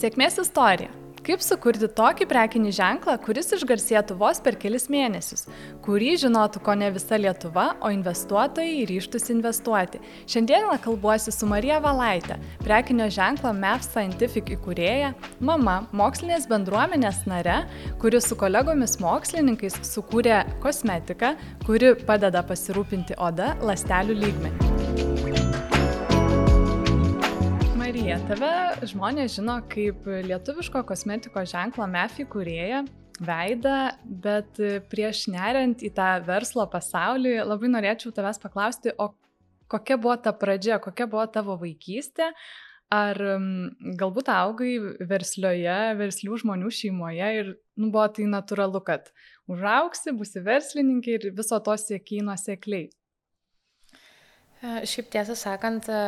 Sėkmės istorija. Kaip sukurti tokį prekinį ženklą, kuris išgarsėtų vos per kelis mėnesius, kurį žinotų ko ne visa Lietuva, o investuotojai ryštųsi investuoti. Šiandieną kalbuosi su Marija Valaitė, prekinio ženklo MEF Scientific įkūrėja, mama, mokslinės bendruomenės nare, kuri su kolegomis mokslininkais sukūrė kosmetiką, kuri padeda pasirūpinti oda lastelių lygmenį. Marija, tave žmonės žino kaip lietuviško kosmetiko ženklo MEFI kurėja, veidą, bet prieš neriant į tą verslo pasaulį labai norėčiau tavęs paklausti, o kokia buvo ta pradžia, kokia buvo tavo vaikystė, ar galbūt augai verslioje, verslių žmonių šeimoje ir nu, buvo tai natūralu, kad užauksi, būsi verslininkė ir viso to siekiai nuosekliai. E, šiaip tiesą sakant, e,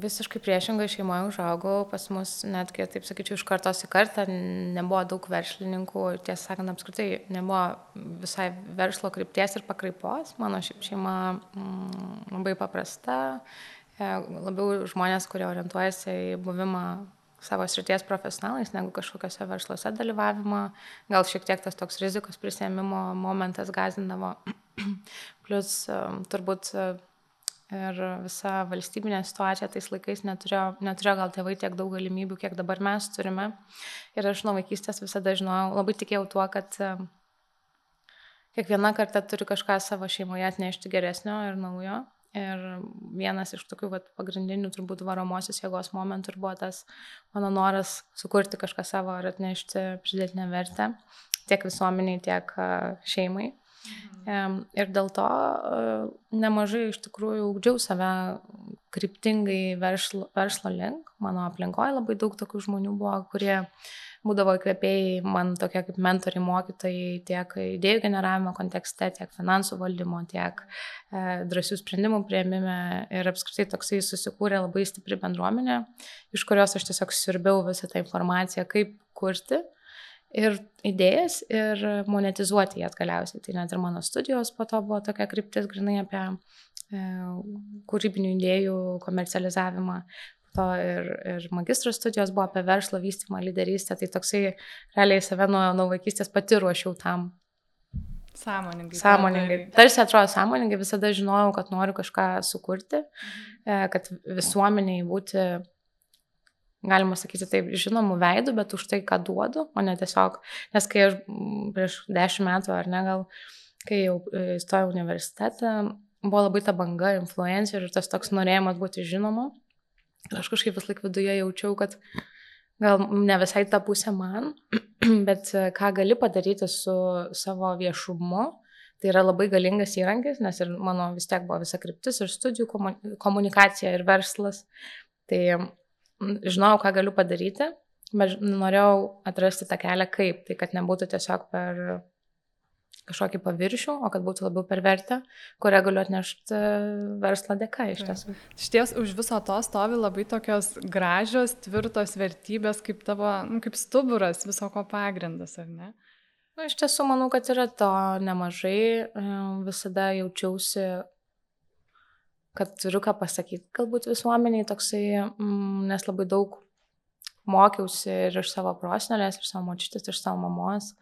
visiškai priešingai šeimoje užaugau, pas mus netgi, taip sakyčiau, iš kartos į kartą nebuvo daug verslininkų tiesą sakant, apskritai nebuvo visai verslo krypties ir pakraipos. Mano šiaip šeima mm, labai paprasta, e, labiau žmonės, kurie orientuojasi į buvimą savo srities profesionalais negu kažkokiuose versluose dalyvavimą. Gal šiek tiek tas toks rizikos prisėmimo momentas gazindavo. Plus turbūt ir visa valstybinė situacija tais laikais neturėjo, neturėjo gal tėvai tiek daug galimybių, kiek dabar mes turime. Ir aš nuo vaikystės visada žinojau, labai tikėjau tuo, kad kiekviena karta turi kažką savo šeimoje atnešti geresnio ir naujo. Ir vienas iš tokių vat, pagrindinių turbūt varomosios jėgos momentų ir buvo tas mano noras sukurti kažką savo ir atnešti pridėtinę vertę tiek visuomeniai, tiek šeimai. Mhm. Ir dėl to e, nemažai iš tikrųjų ugdžiau save kryptingai verslo, verslo link. Mano aplinkoje labai daug tokių žmonių buvo, kurie būdavo įkvėpėjai, man tokie kaip mentoriai, mokytojai tiek idėjų generavimo kontekste, tiek finansų valdymo, tiek e, drąsių sprendimų prieimime ir apskritai toksai susikūrė labai stipri bendruomenė, iš kurios aš tiesiog sirbiau visą tą informaciją, kaip kurti ir idėjas ir monetizuoti jas galiausiai. Tai net ir mano studijos po to buvo tokia kryptis grinai apie e, kūrybinių idėjų komercializavimą. Po to ir, ir magistro studijos buvo apie verslo vystymą, lyderystę. Tai toksai realiai save nuo, nuo vaikystės pati ruošiau tam. Sąmoningai. Sąmoningai. Tarsi atrodo sąmoningai, visada žinojau, kad noriu kažką sukurti, mhm. kad visuomeniai būti galima sakyti taip, žinomų veidų, bet už tai, ką duodu, o ne tiesiog, nes kai aš prieš dešimt metų ar ne gal, kai jau e, įstojau universitetą, buvo labai ta banga influencer ir tas toks norėjimas būti žinomu. Ir aš kažkaip vis laik viduje jaučiau, kad gal ne visai ta pusė man, bet e, ką gali padaryti su savo viešumu, tai yra labai galingas įrankis, nes ir mano vis tiek buvo visa kryptis ir studijų komunikacija ir verslas. Tai žinojau, ką galiu padaryti, bet norėjau atrasti tą kelią kaip, tai kad nebūtų tiesiog per kažkokį paviršių, o kad būtų labiau per vertę, kurią galiu atnešti verslo dėka iš tiesų. Iš ties už viso to stovi labai tokios gražios, tvirtos vertybės, kaip tavo, nu, kaip stuburas, viso ko pagrindas, ar ne? Nu, iš tiesų manau, kad yra to nemažai, visada jaučiausi kad turiu ką pasakyti galbūt visuomeniai toksai, mm, nes labai daug mokiausi ir iš savo prosenelės, iš savo močiutės, iš savo mamos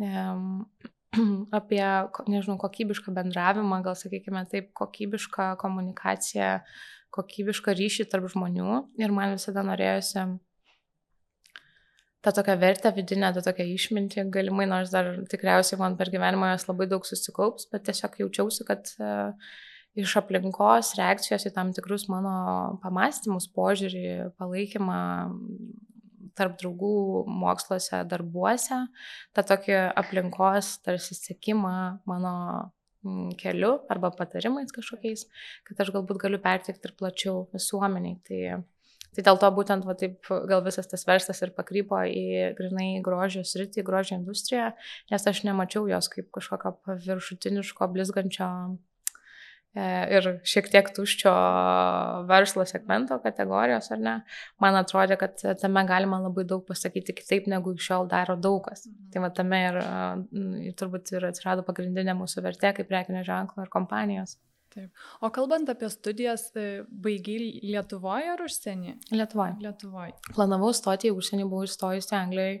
apie, nežinau, kokybišką bendravimą, gal sakykime taip, kokybišką komunikaciją, kokybišką ryšį tarp žmonių. Ir man visada norėjosi tą tokią vertę vidinę, tą tokią išmintį, galimai nors dar tikriausiai man per gyvenimą jos labai daug susikaups, bet tiesiog jaučiausi, kad uh, iš aplinkos reakcijos į tam tikrus mano pamastymus, požiūrį, palaikymą tarp draugų moksluose, darbuose, tą tokį aplinkos tarsi sėkimą mano mm, keliu arba patarimais kažkokiais, kad aš galbūt galiu pertikti ir plačiau visuomeniai. Tai, tai dėl to būtent va, taip gal visas tas verslas ir pakrypo į grinai grožio sritį, grožio industriją, nes aš nemačiau jos kaip kažkokio paviršutiniško, blizgančio ir šiek tiek tuščio verslo segmento kategorijos, ar ne, man atrodė, kad tame galima labai daug pasakyti kitaip, negu iki šiol daro daugas. Mhm. Tai va tame ir, ir turbūt ir atsirado pagrindinė mūsų vertė kaip prekinio ženklo ir kompanijos. Taip. O kalbant apie studijas, e, baigiai Lietuvoje ar užsienį? Lietuvoje. Lietuvoje. Planavau stoti į užsienį, buvau įstojusi Anglijoje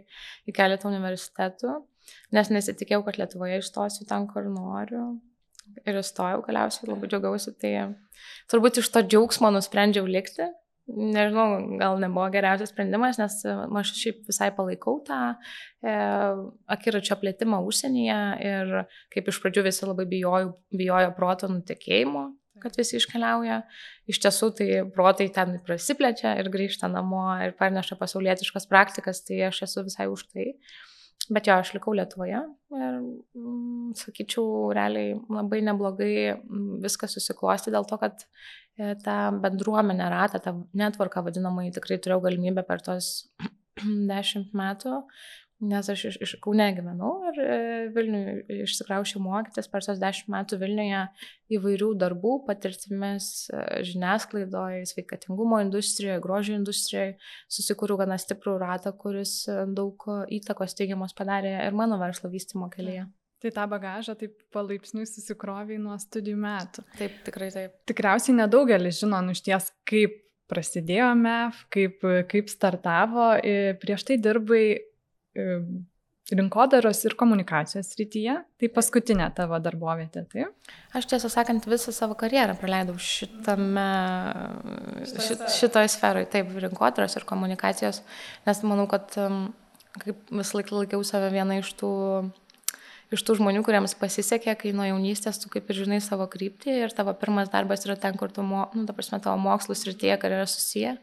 į keletą universitetų, nes nesitikėjau, kad Lietuvoje įstosiu ten, kur noriu. Ir įstojau galiausiai, labai džiaugiausi. Tai turbūt iš to džiaugsmo nusprendžiau likti. Nežinau, gal nebuvo geriausias sprendimas, nes aš šiaip visai palaikau tą e, akiračio plėtimą užsienyje ir kaip iš pradžių visi labai bijojo, bijojo proto nutekėjimo, kad visi iškeliauja. Iš tiesų, tai protai ten prasiplečia ir grįžta namo ir parneša pasaulietiškas praktikas, tai aš esu visai už tai. Bet jo, aš likau Lietuvoje ir, mm, sakyčiau, realiai labai neblogai mm, viskas susiklosti dėl to, kad e, tą bendruomenę ratą, tą netvarką vadinamąjį tikrai turėjau galimybę per tos dešimt metų Nes aš iš, iš Kaune gyvenau ir e, Vilniuje išsikraušiau mokytis per tos dešimt metų Vilniuje įvairių darbų, patirtimis e, žiniasklaidoje, sveikatingumo industrijoje, grožio industrijoje, susikūriau gana stiprų ratą, kuris e, daug įtakos teigiamos padarė ir mano verslo vystimo kelyje. Tai tą bagažą taip palaipsniui susikroviai nuo studijų metų. Taip, tikrai taip. Tikriausiai nedaugelis žino nušties, kaip prasidėjo MEF, kaip, kaip startavo. Prieš tai dirbai rinkodaros ir komunikacijos srityje. Tai paskutinė tavo darbovietė, taip? Aš tiesą sakant, visą savo karjerą praleidau šitame, šit, šitoje sferoje, taip, rinkodaros ir komunikacijos, nes manau, kad kaip visą laiką laikiau save vieną iš tų, iš tų žmonių, kuriems pasisekė, kai nuo jaunystės tu kaip ir žinai savo kryptį ir tavo pirmas darbas yra ten, kur tu, mo, nu, ta prasme, tavo mokslų srityje, kad yra susiję.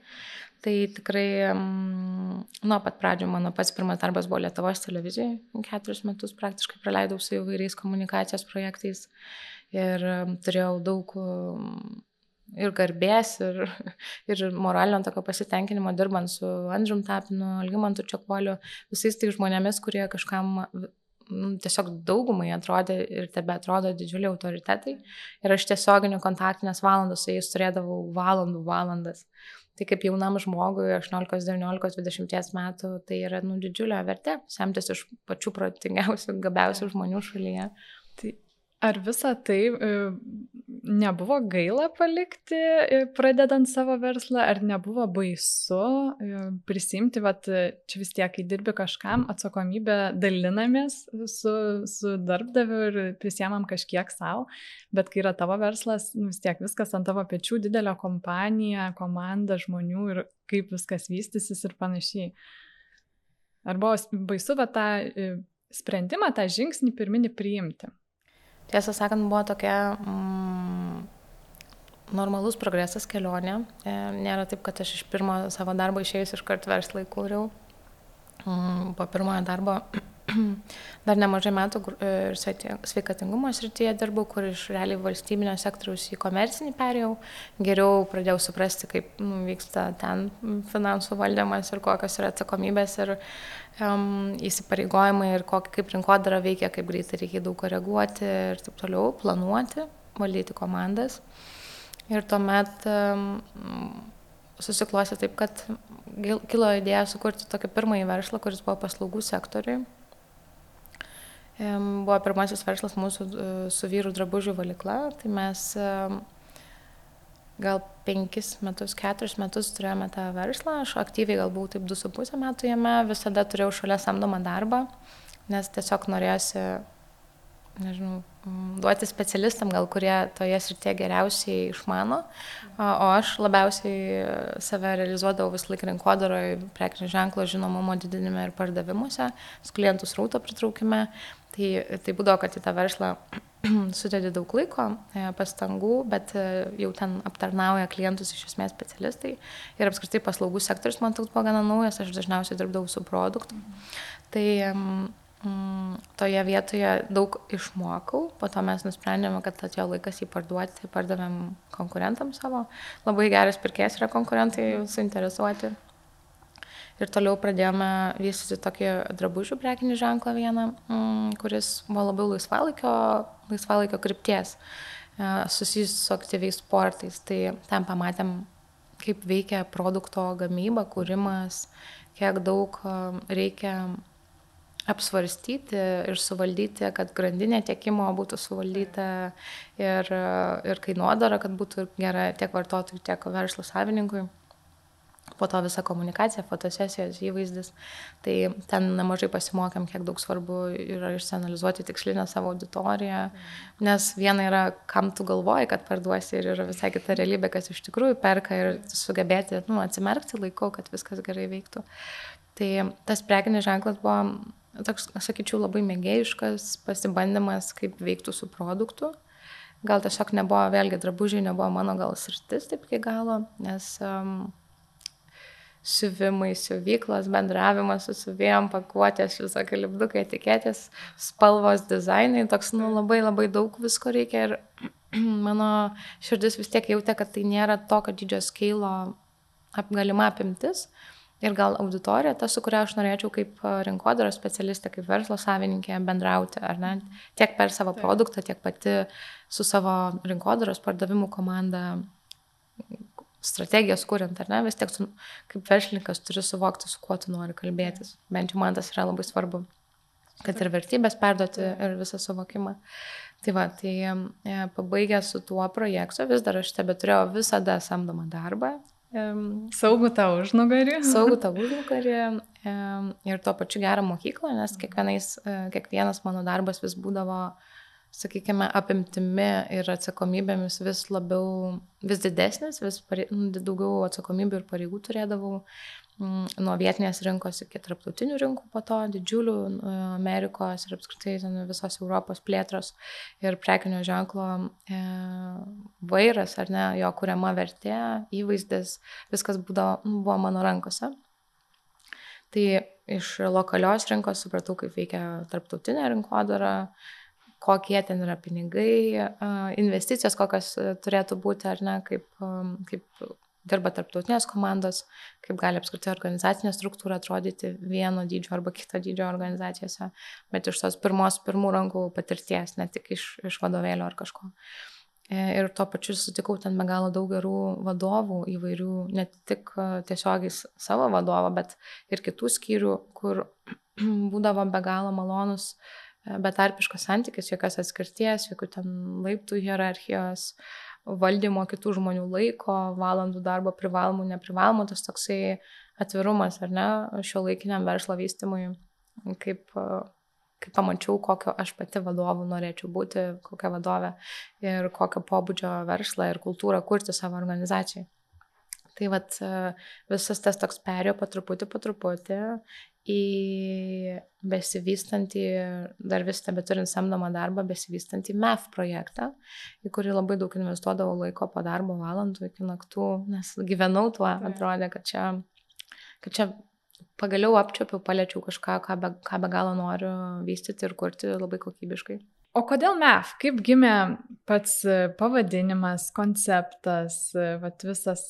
Tai tikrai nuo pat pradžių mano pats pirmas darbas buvo Lietuvos televizijoje. Keturis metus praktiškai praleidau su įvairiais komunikacijos projektais ir turėjau daug ir garbės, ir, ir moralinio tokio pasitenkinimo dirbant su Andrium Tapinu, Algymantu Čekvoliu, visais tai žmonėmis, kurie kažkam tiesiog daugumai atrodė ir tebe atrodo didžiuliai autoritetai. Ir aš tiesioginių kontaktinės valandas su jais turėdavau valandų valandas. Tai kaip jaunam žmogui 18, 19, 20 metų tai yra nu, didžiulė vertė semtis iš pačių protingiausių, gabiausių žmonių šalyje. Tai Ar visą tai e, nebuvo gaila palikti, e, pradedant savo verslą, ar nebuvo baisu e, prisimti, vat, čia vis tiek, kai dirbi kažkam, atsakomybę dalinamės su, su darbdaviu ir prisiemam kažkiek savo, bet kai yra tavo verslas, nu, vis tiek viskas ant tavo pečių, didelė kompanija, komanda žmonių ir kaip viskas vystysis ir panašiai. Ar buvo baisu va, tą sprendimą, tą žingsnį pirminį priimti? Tiesą sakant, buvo tokia mm, normalus progresas kelionė. E, nėra taip, kad aš iš pirmo savo darbo išėjus iš kart verslą įkūriau. Mm, po pirmojo darbo dar nemažai metų e, ir sveikatingumo srityje dirbau, kur iš realiai valstybinio sektoriaus į komercinį perėjau. Geriau pradėjau suprasti, kaip nu, vyksta ten finansų valdymas ir kokios yra atsakomybės ir um, įsipareigojimai ir kokį, kaip rinkodara veikia, kaip greitai reikia daug koreguoti ir taip toliau, planuoti, valdyti komandas. Ir tuomet um, susiklosi taip, kad kilo idėja sukurti tokį pirmąjį verslą, kuris buvo paslaugų sektoriui. Buvo pirmasis verslas mūsų uh, su vyrų drabužių valikla, tai mes gal penkis metus, keturis metus turėjome tą verslą, aš aktyviai gal buvau taip du su pusę metų jame, visada turėjau šalia samdomą darbą, nes tiesiog norėjosi, nežinau, duoti specialistam, gal kurie toje srityje geriausiai išmano, o aš labiausiai save realizuodavau vis laik rinkodaroje, prekinio ženklo žinomumo didinime ir pardavimuose, klientų srauto pritraukime, tai, tai būdavo, kad į tą verslą sudedi daug laiko, e, pastangų, bet e, jau ten aptarnauja klientus iš esmės specialistai. Ir apskritai paslaugų sektorius man toks buvo gana naujas, aš dažniausiai dirbdavau su produktu. Tai toje vietoje daug išmokau, po to mes nusprendėme, kad atėjo laikas jį parduoti, pardavėm konkurentams savo. Labai geras pirkėjas yra konkurentai suinteresuoti Ir toliau pradėjome vystyti tokį drabužių prekinį ženklą vieną, mm, kuris buvo labiau laisvalaikio, laisvalaikio krypties, e, susijęs su aktyviais sportais. Tai ten pamatėm, kaip veikia produkto gamyba, kūrimas, kiek daug e, reikia apsvarstyti ir suvaldyti, kad grandinė tiekimo būtų suvaldyta ir, ir kainodara, kad būtų gera tiek vartotojui, tiek verslo savininkui po to visa komunikacija, fotosesijos, įvaizdis. Tai ten nemažai pasimokėm, kiek daug svarbu yra išsianalizuoti tikslinę savo auditoriją, nes viena yra, kam tu galvoji, kad parduosi ir yra visai kita realybė, kas iš tikrųjų perka ir sugebėti nu, atsimerkti laiku, kad viskas gerai veiktų. Tai tas prekinis ženklas buvo toks, sakyčiau, labai mėgėjiškas pasibandymas, kaip veiktų su produktu. Gal tiesiog nebuvo, vėlgi, drabužiai nebuvo mano gal sritis taip iki galo, nes um, siuvimai, siuvyklos, bendravimas su siuvėjom, pakuotės, visokie lipdukai, etiketės, spalvos, dizainai, toks, nu, labai labai daug visko reikia ir mano širdis vis tiek jautė, kad tai nėra tokio didžio skeilo ap, galima apimtis. Ir gal auditorija, ta, su kuria aš norėčiau kaip rinkodaros specialistė, kaip verslo savininkė bendrauti, ar ne, tiek per savo produktą, tiek pati su savo rinkodaros pardavimų komanda strategijas kuriant, ar ne, vis tiek tu kaip verslininkas turi suvokti, su kuo tu nori kalbėtis. Bent jau man tas yra labai svarbu, kad ir vertybės perduoti ir visą suvokimą. Tai va, tai e, pabaigę su tuo projektu, vis dar aš tebe turėjau visada samdomą darbą. Saugų tą užnugarį. Saugų tą užnugarį ir tuo pačiu gerą mokyklą, nes e, kiekvienas mano darbas vis būdavo sakykime, apimtimi ir atsakomybėmis vis labiau, vis didesnis, vis pare, nu, daugiau atsakomybių ir pareigų turėdavau nuo vietinės rinkos iki tarptautinių rinkų po to, didžiulių nu, Amerikos ir apskritai visos Europos plėtros ir prekinio ženklo e, vairas, ar ne, jo kuriama vertė, įvaizdis, viskas būdavo, buvo mano rankose. Tai iš lokalios rinkos supratau, kaip veikia tarptautinė rinkodara, kokie ten yra pinigai, investicijos, kokios e, turėtų būti, ar ne, kaip, kaip dirba tarptautinės komandos, kaip gali apskritai organizacinė struktūra atrodyti vieno dydžio arba kito dydžio organizacijose, bet iš tos pirmos, pirmų rankų patirties, ne tik iš, iš vadovėlio ar kažko. E, ir tuo pačiu sutikau ten be galo daug gerų vadovų įvairių, ne tik e, tiesiogiai savo vadovo, bet ir kitų skyrių, kur būdavo be galo malonus uh, betarpiškas santykis, jokios atskirties, jokių ten laiptų hierarchijos, valdymo kitų žmonių laiko, valandų darbo privalomų, neprivalomų, tas toksai atvirumas, ar ne, šio laikiniam verslo vystimui, kaip, kaip pamačiau, kokio aš pati vadovų norėčiau būti, kokią vadovę ir kokio pobūdžio verslą ir kultūrą kurti savo organizacijai. Tai vat visas tas toks perėjo po truputį, po truputį į besivystantį, dar vis tebe turint samdomą darbą, besivystantį MEF projektą, į kurį labai daug investuodavau laiko po darbo valandų iki naktų, nes gyvenau tuo, atrodė, kad čia, kad čia pagaliau apčiopiau, paliečiau kažką, ką be, ką be galo noriu vystyti ir kurti labai kokybiškai. O kodėl MEF? Kaip gimė pats pavadinimas, konceptas, vat visas,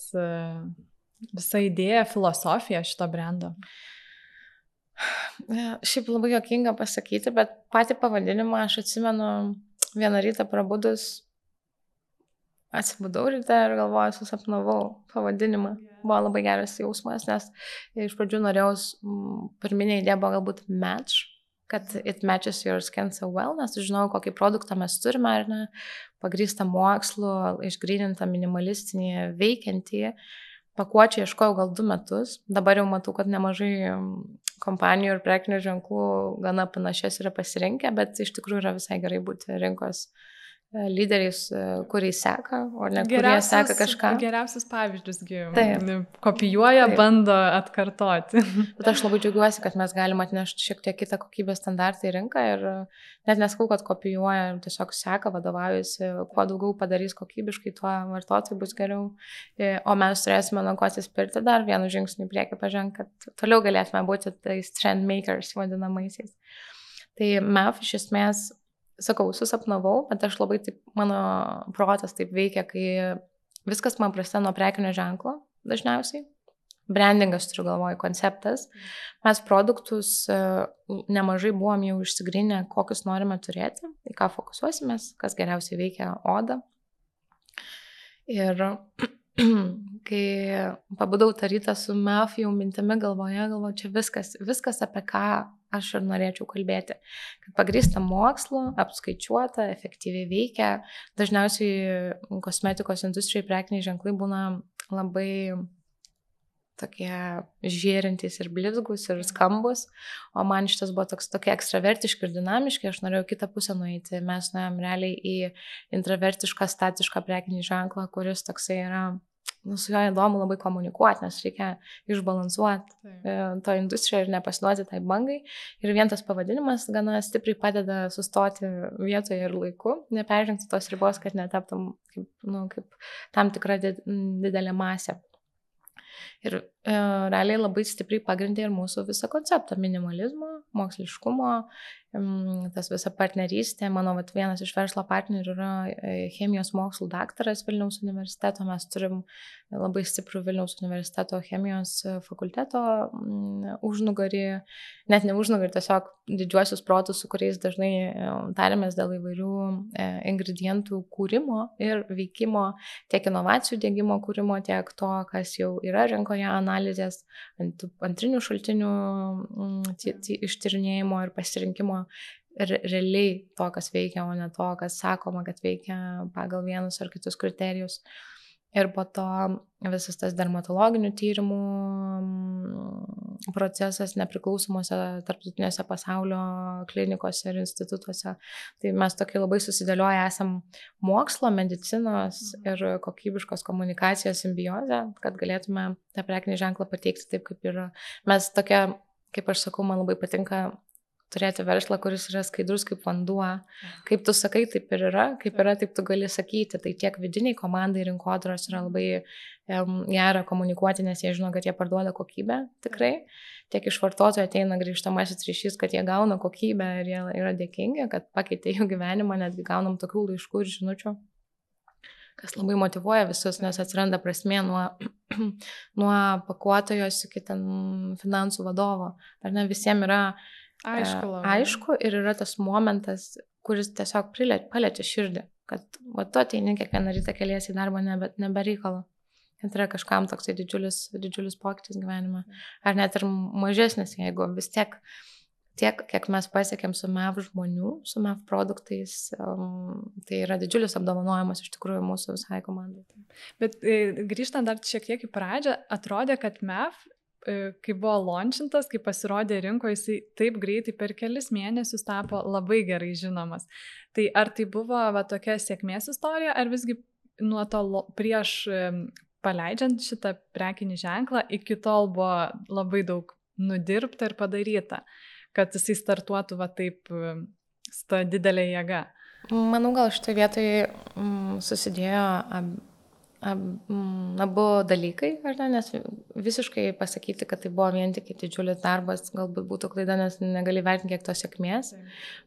visa idėja, filosofija šito brendo? Šiaip labai jokinga pasakyti, bet patį pavadinimą aš atsimenu vieną rytą prabudus, atsibudau ryte ir galvoju, susapnavau pavadinimą. Buvo labai geras jausmas, nes iš pradžių norėjau, pirminė idėja buvo galbūt match, kad it matches your skin so well, nes žinau, kokį produktą mes turime, ar ne, pagrįstą mokslu, išgrynintą minimalistinį, veikiantį. Pakuočiai ieškojau gal du metus, dabar jau matau, kad nemažai kompanijų ir prekinių ženklų gana panašias yra pasirinkę, bet iš tikrųjų yra visai gerai būti rinkos uh, lyderiais, e, kuriais seka, o ne kurie seka kažką. Geriausius pavyzdžius kopijuoja, Taip. bando atkartoti. Bet aš labai džiaugiuosi, kad mes galime atnešti šiek tiek kitą kokybės standartą į rinką ir net neskau, kad kopijuoja, tiesiog seka, vadovaujasi, kuo daugiau padarys kokybiškai, tuo vartotojai bus geriau. E, o mes turėsime nuo ko atsispirti dar vienu žingsniu į priekį pažengti, kad toliau galėtume būti tais trend makers vadinamaisiais. Tai MEF iš esmės sakau, susapnavau, bet aš labai taip, mano protas taip veikia, kai viskas man prasideda nuo prekinio ženklo dažniausiai. Brandingas turiu galvoj, konceptas. Mes produktus e, nemažai buvom jau išsigrinę, kokius norime turėti, į ką fokusuosimės, kas geriausiai veikia odą. Ir kai pabudau tą rytą su jau mintimi galvoje, galvoju, čia viskas, viskas apie ką aš ir norėčiau kalbėti. Kad pagrįsta mokslu, apskaičiuota, efektyviai veikia. Dažniausiai kosmetikos industrijai prekiniai ženklai būna labai tokie žėrintys ir blizgus ir skambus, o man šitas buvo toks tokie ekstravertiški ir dinamiški, aš norėjau kitą pusę nueiti. Mes nuėjom realiai į intravertišką, statišką prekinį ženklą, kuris toksai yra nu, su juo įdomu labai komunikuoti, nes reikia išbalansuoti e, to industriją ir nepasiduoti tai bangai. Ir vien tas pavadinimas gana stipriai padeda sustoti vietoje ir laiku, neperžengti tos ribos, kad netaptum kaip, nu, kaip tam tikra didelė masė. Ir e, realiai labai stipriai pagrindė ir mūsų visą konceptą - minimalizmo, moksliškumo, tas visa partnerystė. Mano vat, vienas iš verslo partnerių yra e, chemijos mokslų daktaras Vilniaus universiteto. Mes turim labai stiprų Vilniaus universiteto chemijos fakulteto užnugarį, net ne užnugarį, tiesiog didžiuosius protus, su kuriais dažnai e, tarėmės dėl įvairių e, ingredientų kūrimo ir veikimo, tiek inovacijų dėgymo kūrimo, tiek to, kas jau yra rinkoje analizės, ant, antrinių šaltinių ištyrinėjimo ir pasirinkimo realiai to, kas veikia, o ne to, kas sakoma, kad veikia pagal vienus ar kitus kriterijus. Ir po to visas tas dermatologinių tyrimų mm, procesas nepriklausomose tarptautinėse pasaulio klinikose ir institutuose. Tai mes tokie labai susidėlioję esam mokslo, medicinos mhm. ir kokybiškos komunikacijos simbiozę, kad galėtume tą prekinį ženklą pateikti taip, kaip yra. Mes tokia, kaip aš sakau, man labai patinka turėti verslą, kuris yra skaidrus kaip vanduo. Kaip tu sakai, taip ir yra, kaip yra, taip tu gali sakyti. Tai tiek vidiniai komandai rinkodaros yra labai um, gera komunikuoti, nes jie žino, kad jie parduoda kokybę tikrai. Tiek iš vartotojų ateina grįžtamasis ryšys, kad jie gauna kokybę ir jie yra dėkingi, kad pakeitė jų gyvenimą, netgi gaunam tokių laiškų ir žinučių kas labai motivuoja visus, nes atsiranda prasmė nuo, nuo pakuotojos iki ten finansų vadovo. Ar ne visiems yra Aišku, e, labai. aišku ir yra tas momentas, kuris tiesiog paliečia širdį, kad va, tu ateini kiekvieną rytą keliasi į darbą nebe, nebereikalo. Kad yra kažkam toksai didžiulis, didžiulis pokytis gyvenime. Ar net ir mažesnis, jeigu vis tiek tiek, kiek mes pasiekėm su MEV žmonių, su MEV produktais, um, tai yra didžiulis apdovanojimas iš tikrųjų mūsų visai komandai. Bet e, grįžtant dar šiek tiek į pradžią, atrodė, kad MEV kai buvo launchintas, kai pasirodė rinkoje, jisai taip greitai per kelis mėnesius tapo labai gerai žinomas. Tai ar tai buvo va, tokia sėkmės istorija, ar visgi nuo to prieš paleidžiant šitą prekinį ženklą iki tol buvo labai daug nudirbta ir padaryta, kad jisai startuotų va taip su ta didelė jėga. Manau, gal šitoje vietoje mm, susidėjo abu dalykai, ar ne, nes visiškai pasakyti, kad tai buvo vien tik didžiulis darbas, galbūt būtų klaida, nes negali vertinti kiek tos sėkmės,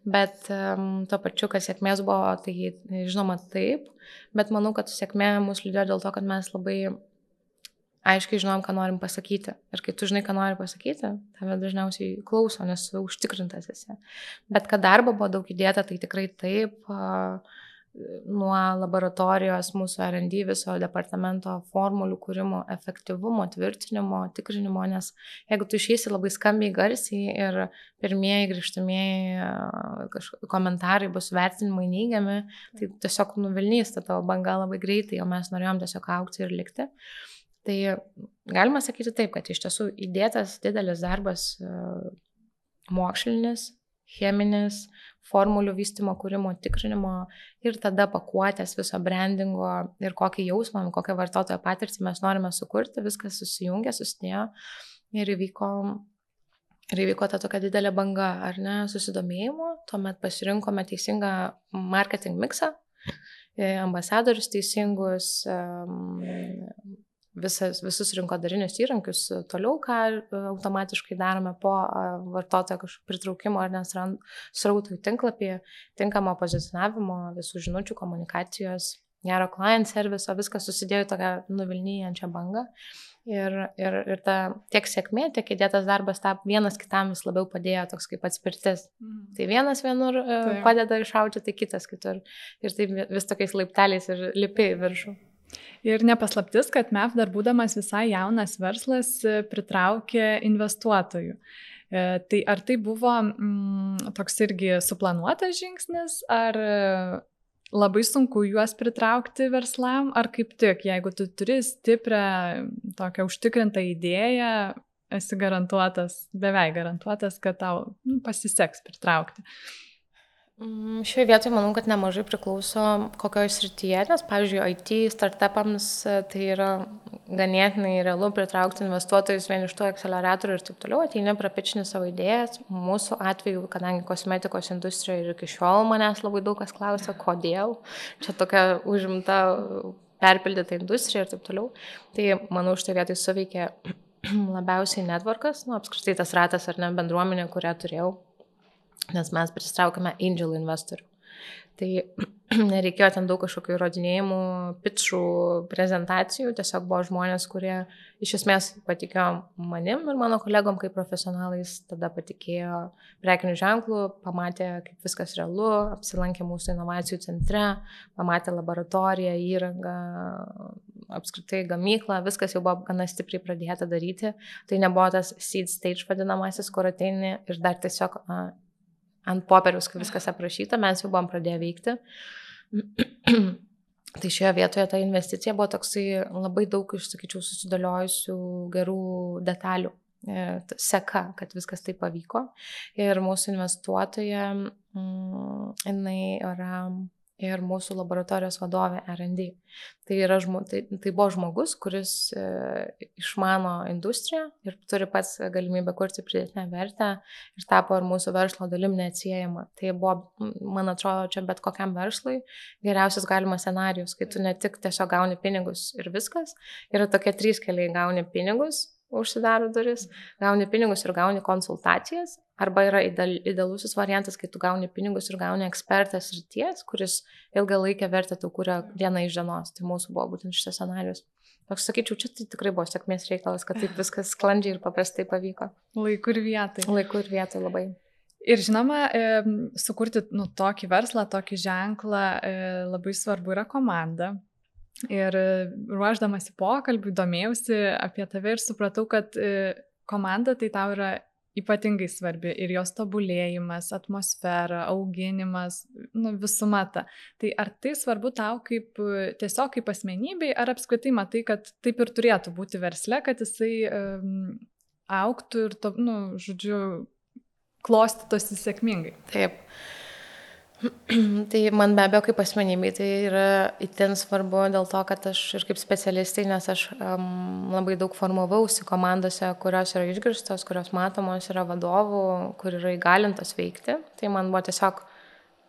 bet um, tuo pačiu, kad sėkmės buvo, tai žinoma taip, bet manau, kad sėkmė mus lydėjo dėl to, kad mes labai aiškiai žinom, ką norim pasakyti. Ir kai tu žinai, ką nori pasakyti, tave dažniausiai klauso, nes užtikrintas esi. Bet kad darbo buvo daug įdėta, tai tikrai taip. Uh, nuo laboratorijos mūsų R&D viso departamento formulių kūrimo, efektyvumo, tvirtinimo, tikrinimo, nes jeigu tu išeisi labai skambiai garsiai ir pirmieji grįžtamieji komentarai bus vertinimai neigiami, tai tiesiog nuvilnys ta tavo banga labai greitai, o mes norėjom tiesiog aukti ir likti. Tai galima sakyti taip, kad iš tiesų įdėtas didelis darbas mokslinis, cheminis, formulių vystimo, kūrimo, tikrinimo ir tada pakuotės viso brandingo ir kokį jausmą, kokią vartotojo patirtį mes norime sukurti, viskas susijungė, susidėjo ir įvyko, ir įvyko ta tokia didelė banga, ar ne, susidomėjimo, tuomet pasirinkome teisingą marketing mixą, ambasadorius teisingus, visas, visus rinkodarinius įrankius toliau, ką e, automatiškai darome po e, vartotojo kažkokio pritraukimo ar nesrautų tinklapį, tinkamo pozicionavimo, visų žinučių, komunikacijos, gero client serviso, viskas susidėjo į tokią nuvilnyjančią bangą. Ir, ir, ir ta tiek sėkmė, tiek įdėtas darbas tą vienas kitam vis labiau padėjo toks kaip atspirtis. Mm. Tai vienas vienur tai. padeda iššauti, tai kitas kitur. Ir taip vis tokiais laipteliais ir lipi į viršų. Ir nepaslaptis, kad MEF dar būdamas visai jaunas verslas pritraukė investuotojų. E, tai ar tai buvo mm, toks irgi suplanuotas žingsnis, ar labai sunku juos pritraukti verslam, ar kaip tik, jeigu tu turi stiprią, tokią užtikrintą idėją, esi garantuotas, beveik garantuotas, kad tau nu, pasiseks pritraukti. Mm, šioje vietoje manau, kad nemažai priklauso kokioje srityje, nes, pavyzdžiui, IT startupams e, tai yra ganėtinai realu pritraukti investuotojus vien iš tų akceleratorių ir taip toliau, ateini prapičinį savo idėjas. Mūsų atveju, kadangi kosmetikos industrijoje ir iki šiol manęs labai daug kas klausia, kodėl čia tokia užimta, perpildyta industrija ir taip toliau, tai manau, šitoje vietoje suveikia labiausiai networkas, nu, apskritai tas ratas ar ne bendruomenė, kurią turėjau nes mes pristraukėme angel investorių. Tai nereikėjo ten daug kažkokių įrodinėjimų, pitchų, prezentacijų, tiesiog buvo žmonės, kurie iš esmės patikėjo manim ir mano kolegom kaip profesionalais, tada patikėjo prekinių ženklų, pamatė, kaip viskas realu, apsilankė mūsų inovacijų centre, pamatė laboratoriją, įrangą, apskritai gamyklą, viskas jau buvo gana stipriai pradėta daryti. Tai nebuvo tas seed stage vadinamasis, kur ateini ir dar tiesiog ant popieriaus, kai viskas aprašyta, mes jau buvom pradėję veikti. tai šioje vietoje ta investicija buvo toksai labai daug, išsakyčiau, susidėliojusių gerų detalių e, seka, kad viskas taip pavyko. Ir mūsų investuotoja, mm, jinai yra ir mūsų laboratorijos vadovė R&D. Tai, žmo, tai, tai buvo žmogus, kuris e, išmano industriją ir turi pats galimybę kurti pridėtinę vertę ir tapo ir mūsų verslo dalim neatsiejama. Tai buvo, man atrodo, čia bet kokiam verslui geriausias galimas scenarius, kai tu ne tik tiesiog gauni pinigus ir viskas, yra tokie trys keliai - gauni pinigus, užsidaro duris, gauni pinigus ir gauni konsultacijas, arba yra ideal, idealusis variantas, kai tu gauni pinigus ir gauni ekspertas ryties, kuris ilgalaikę vertę tau kūrė diena iš dienos. Tai mūsų buvo būtent šitas scenarius. Aš sakyčiau, čia tai tikrai buvo sėkmės reikalas, kad taip viskas sklandžiai ir paprastai pavyko. Laiku ir vietai. Laiku ir vietai labai. Ir žinoma, sukurti nu, tokį verslą, tokį ženklą e, labai svarbu yra komanda. Ir ruoždamas į pokalbį domėjausi apie tave ir supratau, kad e, komanda tai tau yra ypatingai svarbi ir jos tobulėjimas, atmosfera, auginimas, nu, visuma ta. Tai ar tai svarbu tau kaip tiesiog kaip asmenybei, ar apskritai matai, kad taip ir turėtų būti versle, kad jisai um, auktų ir, to, nu, žodžiu, klostytųsi sėkmingai? Taip. Tai man be abejo kaip asmenybei tai yra itin svarbu dėl to, kad aš ir kaip specialistai, nes aš um, labai daug formavausi komandose, kurios yra išgirstos, kurios matomos yra vadovų, kur yra įgalintos veikti. Tai man buvo tiesiog,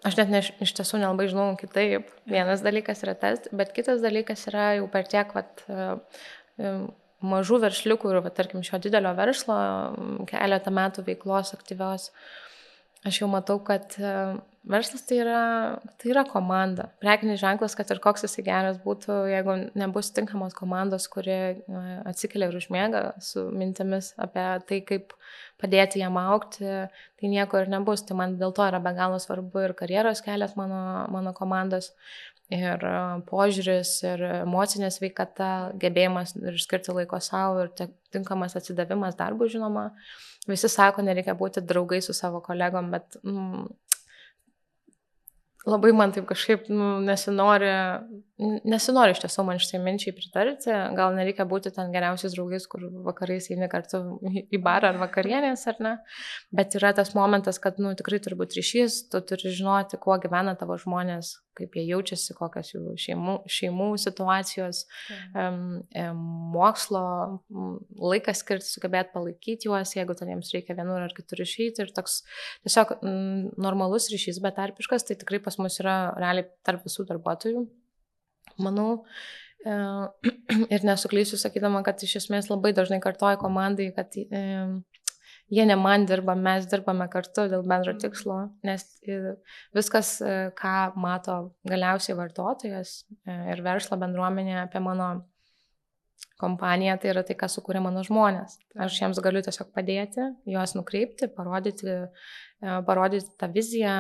aš net ne, iš tiesų nelabai žinau kitaip. Vienas dalykas yra tas, bet kitas dalykas yra jau per tiek, vat, um, mažų versliukų ir, va, tarkim, šio didelio verslo keletą metų veiklos aktyvios. Aš jau matau, kad verslas tai yra, tai yra komanda. Prekinis ženklas, kad ir koks jisai geras būtų, jeigu nebus tinkamos komandos, kurie atsikelia ir užmiega su mintimis apie tai, kaip padėti jam aukti, tai nieko ir nebus. Tai man dėl to yra be galo svarbu ir karjeros kelias mano, mano komandos. Ir požiūris, ir emocinė sveikata, gebėjimas ir skirti laiko savo, ir tinkamas atsidavimas darbui, žinoma. Visi sako, nereikia būti draugai su savo kolegom, bet mm, labai man taip kažkaip nu, nesinori, nesinori iš tiesų man šitai minčiai pritarti, gal nereikia būti ten geriausiais draugais, kur vakarais eini kartu į barą ar vakarienės ar ne, bet yra tas momentas, kad nu, tikrai turi būti ryšys, tu turi žinoti, kuo gyvena tavo žmonės, kaip jie jaučiasi, kokios jų šeimų, šeimų situacijos, um, mokslo, laikas skirti, sugebėti palaikyti juos, jeigu ten jiems reikia vienur ar kitur išeiti. Ir toks tiesiog mm, normalus ryšys, bet tarpiškas, tai tikrai pas mus yra realiai tarp visų darbuotojų. Manau, e, ir nesuklysiu sakydama, kad iš esmės labai dažnai kartoju komandai, kad e, jie ne man dirba, mes dirbame kartu dėl bendro mhm. tikslo, nes viskas, e, ką mato galiausiai vartotojas e, ir verslo bendruomenė apie mano kompaniją, tai yra tai, ką sukūrė mano žmonės. Aš jiems galiu tiesiog padėti, juos nukreipti, parodyti, e, parodyti tą viziją,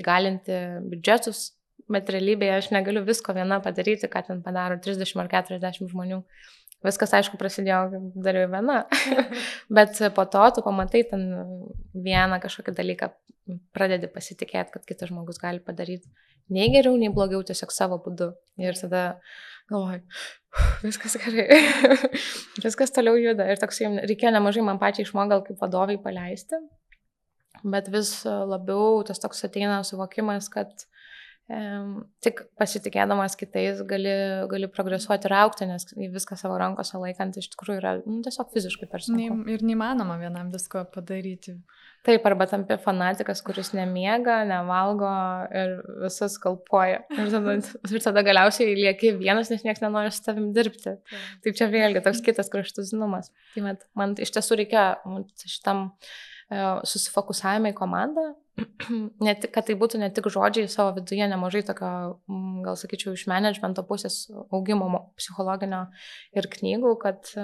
įgalinti biudžetus bet realybėje aš negaliu visko viena padaryti, ką ten padaro 30 ar 40 žmonių. Viskas, aišku, prasidėjo, dariau viena, bet po to tu pamatai ten vieną kažkokį dalyką, pradedi pasitikėti, kad kitas žmogus gali padaryti nei geriau, nei blogiau, tiesiog savo būdu. Ir tada galvoju, viskas gerai, viskas toliau juda. Ir toks reikėjo nemažai man pačiai išmokti gal kaip vadovai paleisti, bet vis labiau tas toks ateina suvokimas, kad tik pasitikėdamas kitais gali, gali progresuoti ir aukti, nes viską savo rankose laikant iš tikrųjų yra nu, tiesiog fiziškai per sunku. Ir neįmanoma vienam visko padaryti. Taip, arba tampi fanatikas, kuris nemiega, nevalgo ir visas kalpoja. Ir tada, ir tada galiausiai lieki vienas, nes niekas nenori su tavim dirbti. Taip čia vėlgi toks kitas kraštutinumas. Tai man, man iš tiesų reikia šitam uh, susifokusavimą į komandą, ne tik, kad tai būtų ne tik žodžiai savo viduje, nemažai tokio, mm, gal sakyčiau, iš managemento pusės augimo psichologinio ir knygų, kad...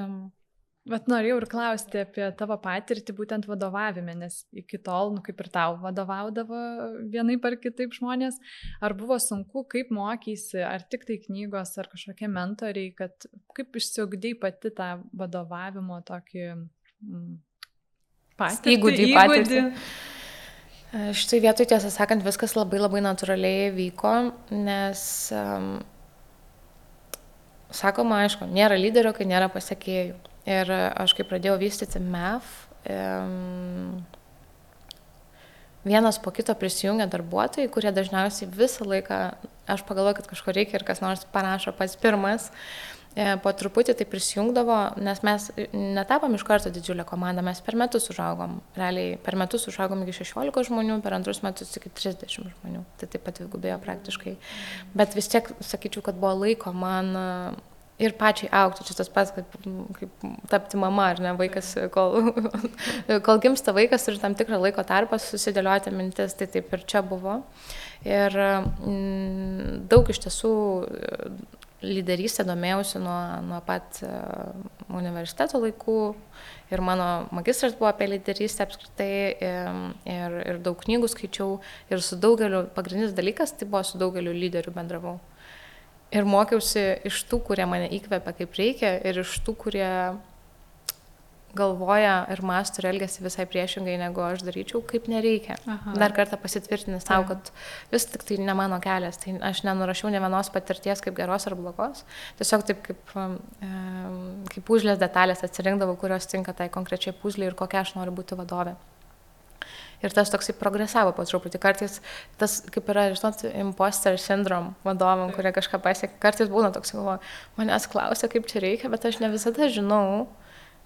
Bet norėjau ir klausti apie tavo patirtį būtent vadovavime, nes iki tol, nu, kaip ir tau vadovaudavo vienai par kitaip žmonės, ar buvo sunku, kaip mokysi, ar tik tai knygos, ar kažkokie mentoriai, kad kaip išsiugdėjai pati tą vadovavimo tokį mm, patirtį, įgūdį. įgūdį. Štai vietoj, tiesą sakant, viskas labai labai natūraliai vyko, nes, um, sakoma, aišku, nėra lyderio, kai nėra pasiekėjų. Ir aš kai pradėjau vystyti MEF, um, vienas po kito prisijungia darbuotojai, kurie dažniausiai visą laiką, aš pagalvoju, kad kažko reikia ir kas nors parašo pats pirmas, E, po truputį tai prisijungdavo, nes mes netapom iš karto didžiulę komandą, mes per metus užaugom. Realiai per metus užaugom iki 16 žmonių, per antrus metus iki 30 žmonių. Tai taip pat dvigubėjo praktiškai. Bet vis tiek sakyčiau, kad buvo laiko man e, ir pačiai aukti. Čia tas pats, kaip, kaip tapti mama, ar ne, vaikas, kol, kol gimsta vaikas ir tam tikrą laiko tarpą susidėlioti mintis, tai taip ir čia buvo. Ir mm, daug iš tiesų lyderystę domėjausi nuo, nuo pat e, universiteto laikų ir mano magistras buvo apie lyderystę apskritai ir, ir, ir daug knygų skaičiau ir su daugeliu, pagrindinis dalykas tai buvo su daugeliu lyderių bendravau. Ir mokiausi iš tų, kurie mane įkvepia kaip reikia ir iš tų, kurie galvoja ir mąsto ir elgesi visai priešingai, negu aš daryčiau, kaip nereikia. Aha. Dar kartą pasitvirtinti savo, kad vis tik tai ne mano kelias, tai aš nenurašiau ne vienos patirties kaip geros ar blogos, tiesiog taip kaip, kaip pūžlės detalės atsirinkdavau, kurios tinka tai konkrečiai pūzliai ir kokia aš noriu būti vadovė. Ir tas toksai progresavo po truputį. Kartais tas, kaip yra, žinot, imposter syndrom vadovam, kurie kažką pasiekia, kartais būna toks, galvoju, manęs klausia, kaip čia reikia, bet aš ne visada žinau,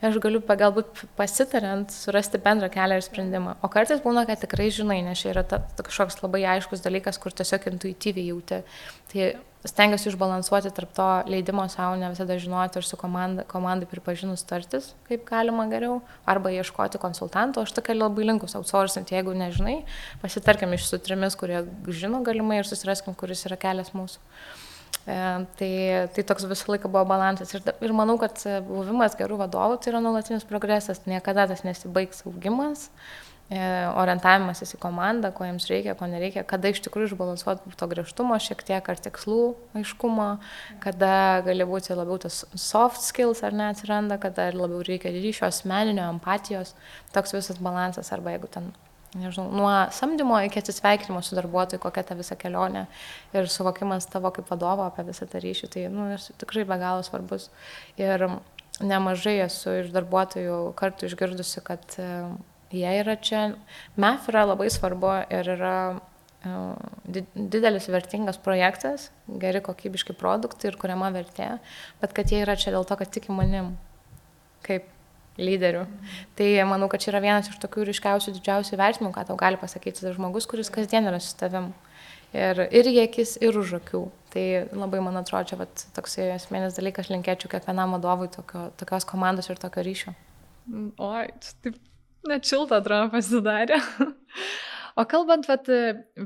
aš galiu galbūt pasitariant surasti bendrą kelią ir sprendimą. O kartais būna, kad tikrai žinai, nes čia yra ta, ta kažkoks labai aiškus dalykas, kur tiesiog intuityviai jauti. Tai stengiuosi išbalansuoti tarp to leidimo savo, ne visada žinoti ir su komanda, komandai pripažinus tartis, kaip galima geriau, arba ieškoti konsultanto. Aš tokia labai linkus outsourcing, jeigu nežinai, pasitarkim iš su trimis, kurie žino galimai ir susiraskim, kuris yra kelias mūsų. E, tai, tai toks visą laiką buvo balansas. Ir, ir manau, kad buvimas gerų vadovų tai yra nuolatinis progresas, niekada tas nesibaigs augimas, e, orientavimasis į komandą, ko jiems reikia, ko nereikia, kada iš tikrųjų išbalansuoti to griežtumo šiek tiek ar tikslų aiškumo, kada gali būti labiau tas soft skills ar ne atsiranda, kada labiau reikia ryšio asmeninio, empatijos, toks visas balansas arba jeigu ten nežinau, nuo samdymo iki atsisveikinimo su darbuotoju, kokia ta visa kelionė ir suvokimas tavo kaip vadovo apie visą tą ryšį, tai nu, tikrai be galo svarbus. Ir nemažai esu iš darbuotojų kartų išgirdusi, kad e, jie yra čia. MEF yra labai svarbu ir yra e, didelis vertingas projektas, geri kokybiški produktai ir kuriama vertė, bet kad jie yra čia dėl to, kad tiki manim. Kaip lyderių. Tai manau, kad čia yra vienas iš tokių ryškiausių, didžiausių vertimų, ką tau gali pasakyti tas žmogus, kuris kasdien yra su tavim. Ir, ir į akis, ir už akių. Tai labai, man atrodo, čia vat, toks esminis dalykas, linkėčiau kiekvienam vadovui tokio, tokios komandos ir tokio ryšio. Oi, taip net šilta atrodo pasidarė. O kalbant, kad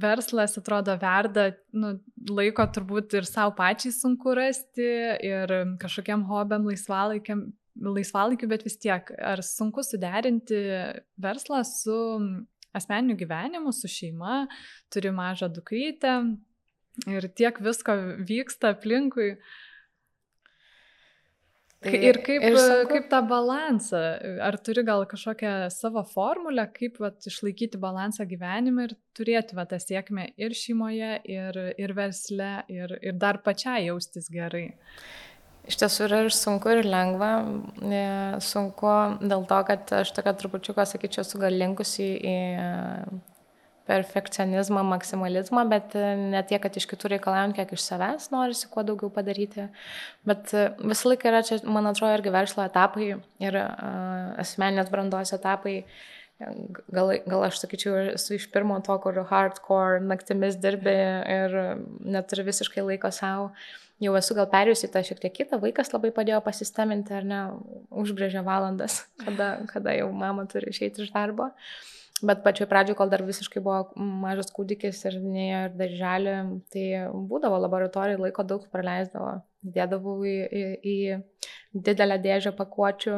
verslas atrodo verda, nu, laiko turbūt ir savo pačiai sunku rasti, ir kažkokiam hobiam, laisvalaikiam laisvalaikiu, bet vis tiek, ar sunku suderinti verslą su asmeniniu gyvenimu, su šeima, turi mažą dukrytę, Ir tiek visko vyksta aplinkui. Tai ir kaip, ir sunku... kaip tą balansą, ar turi gal kažkokią savo formulę, kaip vat, išlaikyti balansą gyvenime ir turėti vat, tą sėkmę ir šeimoje, ir, ir versle, ir, ir dar pačiai jaustis gerai. Iš tiesų yra ir sunku, ir lengva. E, sunku dėl to, kad aš tokia trupučiuką, sakyčiau, esu gal linkusi į perfekcionizmą, maksimalizmą, bet e, ne tiek, kad iš kitų reikalaujant, kiek iš savęs norisi kuo daugiau padaryti. Bet e, visą laiką yra čia, man atrodo, irgi verslo etapai ir uh, asmeninės brandos etapai. Gal, gal aš sakyčiau, esu iš pirmo to, kur hardcore naktimis dirbi ir neturi visiškai laiko savo. Jau esu gal perėjusi tą šiek tiek kitą, vaikas labai padėjo pasisteminti ar ne, užbrėžė valandas, kada, kada jau mama turi išeiti iš darbo. Bet pačioj pradžioje, kol dar visiškai buvo mažas kūdikis ir neėjo ir darželį, tai būdavo laboratorijai, laiko daug praleisdavo. Dėdavau į, į, į didelę dėžę pakuočių,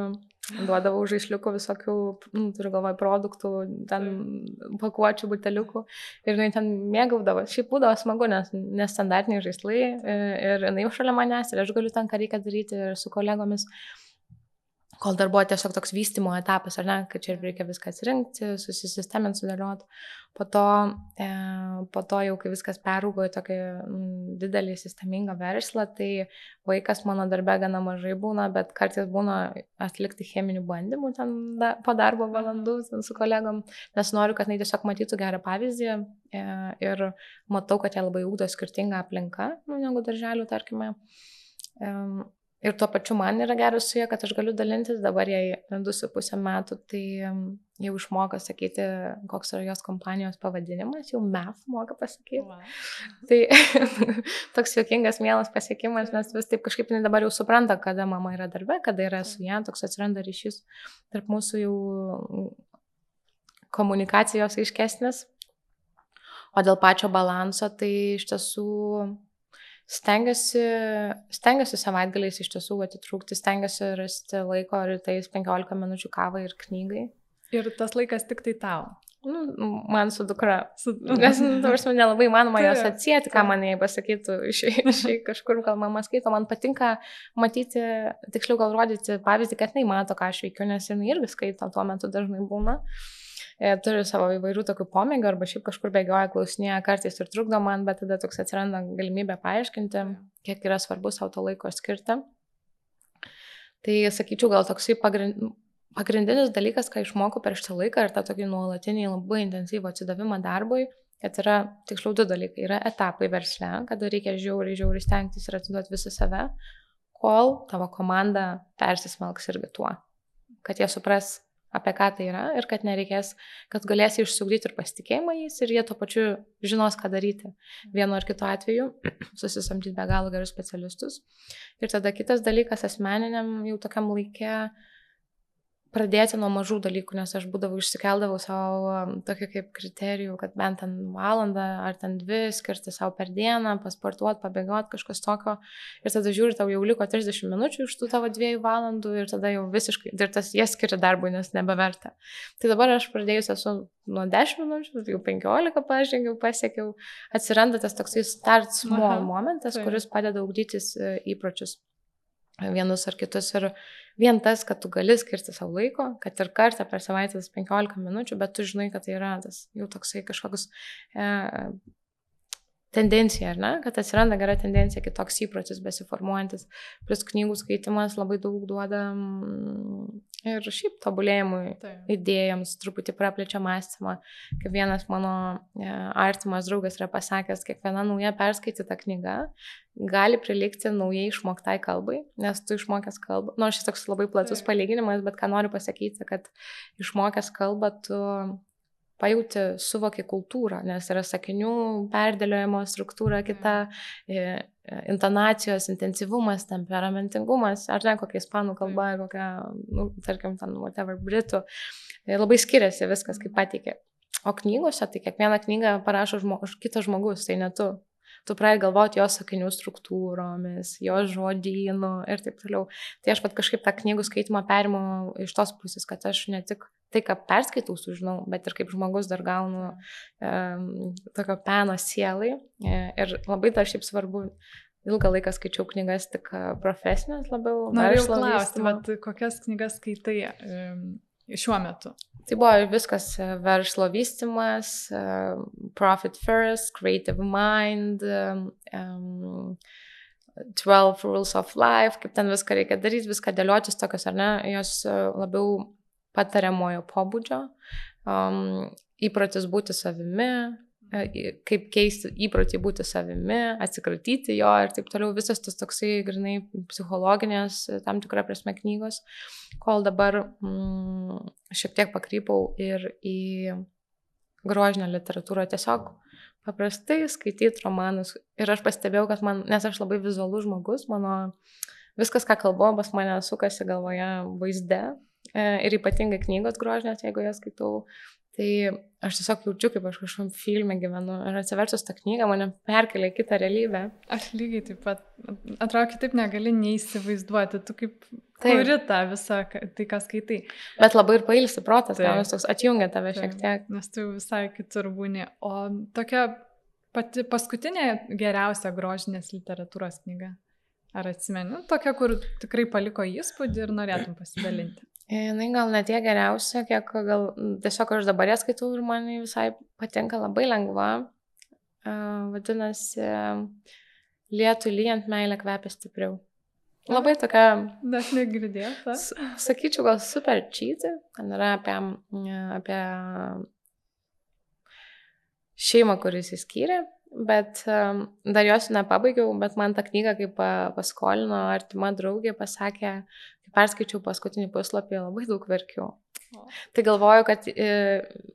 duodavau žaisliukų visokių, nu, turiu galvoje, produktų, ten pakuočių, buteliukų ir jinai ten mėgaudavo. Šiaip būdavo smagu, nes nestandartiniai žaislai ir jinai šalia manęs ir aš galiu ten, ką reikia daryti ir su kolegomis. Uh, kol dar buvo tiesiog toks vystimo etapas, ar ne, kad čia reikia viską atsirinkti, susistemint, sudėlioti. Po to, e, po to jau, kai viskas peraugo į tokį m, didelį sistemingą verslą, tai vaikas mano darbe gana mažai būna, bet kartais būna atlikti cheminių bandymų ten da, po darbo valandų su kolegom, nes noriu, kad jinai tiesiog matytų gerą pavyzdį e, ir matau, kad jie labai ūkdo skirtingą aplinką, nu, negu darželių, tarkime. E, Ir tuo pačiu man yra geras su ja, kad aš galiu dalintis, dabar jai 2,5 metų, tai jau išmoko sakyti, koks yra jos kompanijos pavadinimas, jau MEF moka pasakyti. Wow. Tai toks juokingas, mielas pasiekimas, nes vis taip kažkaip dabar jau supranta, kada mama yra darbe, kada yra su ja, toks atsiranda ryšys tarp mūsų jau komunikacijos aiškesnis. O dėl pačio balanso, tai iš tiesų stengiuosi, stengiuosi savaitgaliais iš tiesų atitrūkti, stengiuosi rasti laiko rytais 15 minučių kavai ir knygai. Ir tas laikas tik tai tau. Nu, man su dukra. Su... Nes, nu, tarsi, nelabai manoma jos atsijėti, ką man jai pasakytų iš kažkur, gal mama skaito. Man patinka matyti, tiksliau gal rodyti pavyzdį, kad jinai mato, ką aš veikiu, nes jinai irgi skaito, tuo metu dažnai būna. Uh, turi savo įvairių tokių pomėgių arba šiaip kažkur bėgioja, klausinėja kartais ir trukdo man, bet tada toks atsiranda galimybė paaiškinti, kiek yra svarbu savo to laiko skirti. Tai sakyčiau, gal toksai pagrindinis dalykas, ką išmokau per šitą laiką ir tą tokį nuolatinį labai intensyvų atsidavimą darbui, kad yra tiksliau du dalykai. Yra etapai versle, kada reikia žiauriai, žiauriai stengtis ir atiduoti visą save, kol tavo komanda persismelks irgi tuo, kad jie supras, apie ką tai yra ir kad nereikės, kad galėsi išsugdyti ir pasitikėjimą jais ir jie tuo pačiu žinos, ką daryti. Vienu ar kitu atveju susisamdyti be galo gerus specialistus. Ir tada kitas dalykas asmeniniam jau tokiam laikė pradėti nuo mažų dalykų, nes aš būdavau išsikeldavau savo tokį kaip kriterijų, kad bent ten valandą ar ten dvi skirti savo per dieną, pasportuoti, pabėgoti, kažkas tokio. Ir tada žiūri, tau jau liko 30 minučių iš tų tavo dviejų valandų ir tada jau visiškai, ir tas jie skiria darbui, nes nebeverta. Tai dabar aš pradėjus esu nuo 10 minučių, jau 15 pažengiau, pasiekiau, atsiranda tas toksai start small Aha, momentas, kuris padeda ugdytis e, įpročius vienus ar kitus. Ir vien tas, kad tu gali skirti savo laiko, kad ir kartą per savaitę tas 15 minučių, bet tu žinai, kad tai yra tas jau toksai kažkoks e, tendencija, ar ne, kad atsiranda gera tendencija, kitoks įprotis besiformuojantis. Plus knygų skaitimas labai daug duoda mm, ir šiaip tobulėjimui, Taip. idėjams, truputį praplečia mąstymą. Kaip vienas mano e, artimas draugas yra pasakęs, kiekviena nauja perskaityta knyga gali prilikti naujai išmoktai kalbai, nes tu išmokęs kalbą, nors nu, šis toks labai platus Taip. palyginimas, bet ką noriu pasakyti, kad išmokęs kalbą tu pajauti, suvoki kultūrą, nes yra sakinių perdėliojimo struktūra kita, mm. intonacijos, intensyvumas, temperamentingumas, ar ne kokia ispanų kalba, mm. kokia, nu, tarkim, ten, whatever, britų, labai skiriasi viskas, kaip mm. patikė. O knygose, tai kiekvieną knygą parašo žmogus, kitas žmogus, tai ne tu. Tu pradedi galvoti jo sakinių struktūromis, jo žodynu ir taip toliau. Tai aš pat kažkaip tą knygų skaitimą perimu iš tos pusės, kad aš ne tik tai, ką perskaitau, sužinau, bet ir kaip žmogus dar gaunu um, tokio peno sielai. E, ir labai dar šiaip svarbu ilgą laiką skaičiau knygas tik profesinės labiau. Noriu klausti, bet kokias knygas skaitai šiuo metu? Tai buvo viskas verslo vystimas, profit first, creative mind, um, 12 rules of life, kaip ten viską reikia daryti, viską dėliotis tokios, ar ne, jos labiau patariamojo pobūdžio, um, įprotis būti savimi, E, kaip keisti įprotį būti savimi, atsikratyti jo ir taip toliau. Visas tas toksai, grinai, psichologinės, e, tam tikrą prasme knygos, kol dabar mm, šiek tiek pakrypau ir į grožinę literatūrą tiesiog paprastai skaityti romanus. Ir aš pastebėjau, kad man, nes aš labai vizualus žmogus, mano viskas, ką kalbu, pas mane sukasi galvoje vaizde. E, ir ypatingai knygos grožinės, jeigu jas skaitau Tai aš tiesiog jaučiu, kaip aš kažkam filme gyvenu ir atsivertus tą knygą mane perkelia į kitą realybę. Aš lygiai taip pat, atrodo, kitaip negali neįsivaizduoti, tu kaip taip. kuri tą visą, tai ką skaitai. Bet labai ir pailsi protas, nes toks atjungia tave taip, šiek tiek. Nes tu visai kitur būni. O tokia pati paskutinė geriausia grožinės literatūros knyga. Ar atsimeni? Tokia, kur tikrai paliko įspūdį ir norėtum pasidalinti. Jis gal ne tiek geriausia, kiek gal tiesiog aš dabar ją skaitau ir man visai patinka labai lengva. Vadinasi, lietų lyjant meilę kvepia stipriau. Labai tokia. Net negirdėta. Sakyčiau, gal super cheaty. Ten yra apie, apie šeimą, kuris įskyrė, bet um, dar jos nepabaigiau, bet man tą knygą, kaip paskolino artima draugė, pasakė, perskaičiau paskutinį puslapį, labai daug verkiau. Tai galvoju, kad e,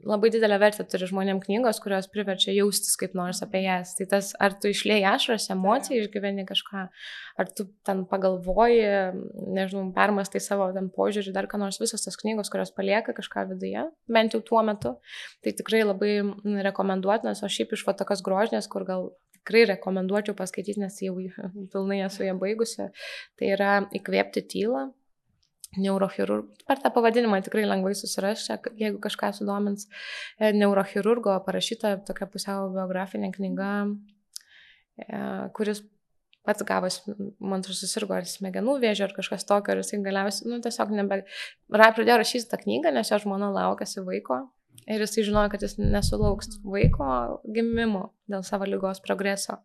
labai didelę vertę turi žmonėm knygos, kurios priverčia jaustis kaip nors apie jas. Tai tas, ar tu išlėjai ašaras, emociją, išgyveni kažką, ar tu ten pagalvoji, nežinau, permastai savo ten požiūrį, dar ką nors, visos tos knygos, kurios palieka kažką viduje, bent jau tuo metu, tai tikrai labai rekomenduotinas, o šiaip iš va tokios grožinės, kur gal tikrai rekomenduočiau paskaityti, nes jau pilnai esu ją baigusi, tai yra įkvėpti tylą neurochirurgo, per tą pavadinimą tikrai lengvai susirasti, jeigu kažką sudomins, e, neurochirurgo parašyta tokia pusiau biografinė knyga, e, kuris pats gavas, man atrodo, susirgo ar smegenų vėžio ar kažkas tokio, ir jisai galiausiai, nu, tiesiog nebe... Rai pradėjo rašyti tą knygą, nes jo žmona laukėsi vaiko ir jisai žinojo, kad jis nesulauks vaiko gimimo dėl savo lygos progreso.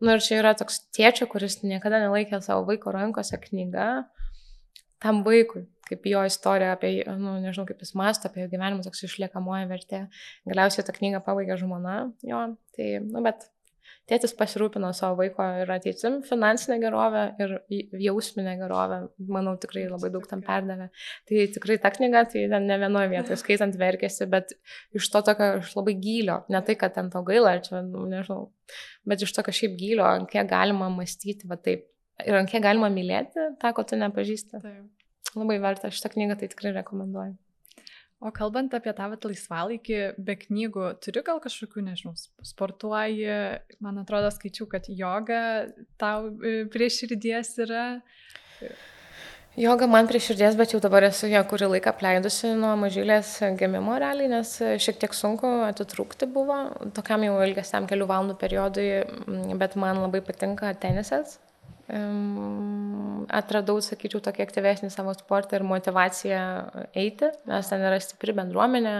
Na nu, ir čia yra toks tėčio, kuris niekada nelaikė savo vaiko rankose knyga, tam vaikui, kaip jo istorija apie, nu, nežinau, kaip jis masto apie jo gyvenimą, toks išliekamoji vertė. Galiausiai tą knygą pabaigė žmona jo, tai, nu, bet tėtis pasirūpino savo vaiko ir ateitim, finansinę gerovę ir jausminę gerovę, manau, tikrai labai daug tam perdavė. Tai tikrai ta knyga, tai ne vienoje vietoje skaitant verkėsi, bet iš to tokio iš labai gylio, ne tai, kad ten to gaila, čia, nu, nežinau, bet iš tokio šiaip gylio, kiek galima mąstyti, va taip, ir ant kiek galima mylėti tą, ko tu nepažįsti. Taip. Labai verta šitą knygą, tai tikrai rekomenduoju. O kalbant apie tą vat, laisvalaikį be knygų, turi gal kažkokių, nežinau, sportuoji, man atrodo, skaičiau, kad joga tau e, prie širdies yra. Joga man prie širdies, bet jau dabar esu ją kurį laiką apleidusi nuo mažylės gimimo realiai, nes šiek tiek sunku atitrūkti buvo, tokiam jau ilgesniam kelių valandų periodui, bet man labai patinka tenisas atradau, sakyčiau, tokį aktyvesnį savo sportą ir motivaciją eiti, nes ten yra stipri bendruomenė,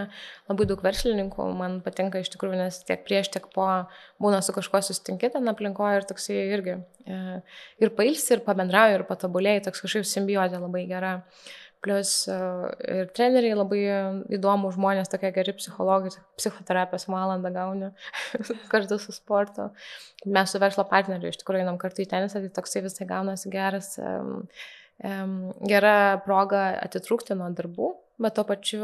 labai daug verslininkų, man patinka iš tikrųjų, nes tiek prieš, tiek po būna su kažkuo susitinki ten aplinkoje ir toksai irgi e, ir pailsi, ir pabendrauji, ir patobulėjai, toks kažkaip simbiotė labai gera. Plus e, ir treneriai labai įdomų žmonės, tokie geri psichologai, psichoterapijos valandą gauni kartu su sportu. Mes su verslo partneriu iš tikrųjų einam kartu į tenisą, tai toksai visai gaunasi geras, um, um, gera proga atitrūkti nuo darbų, bet to pačiu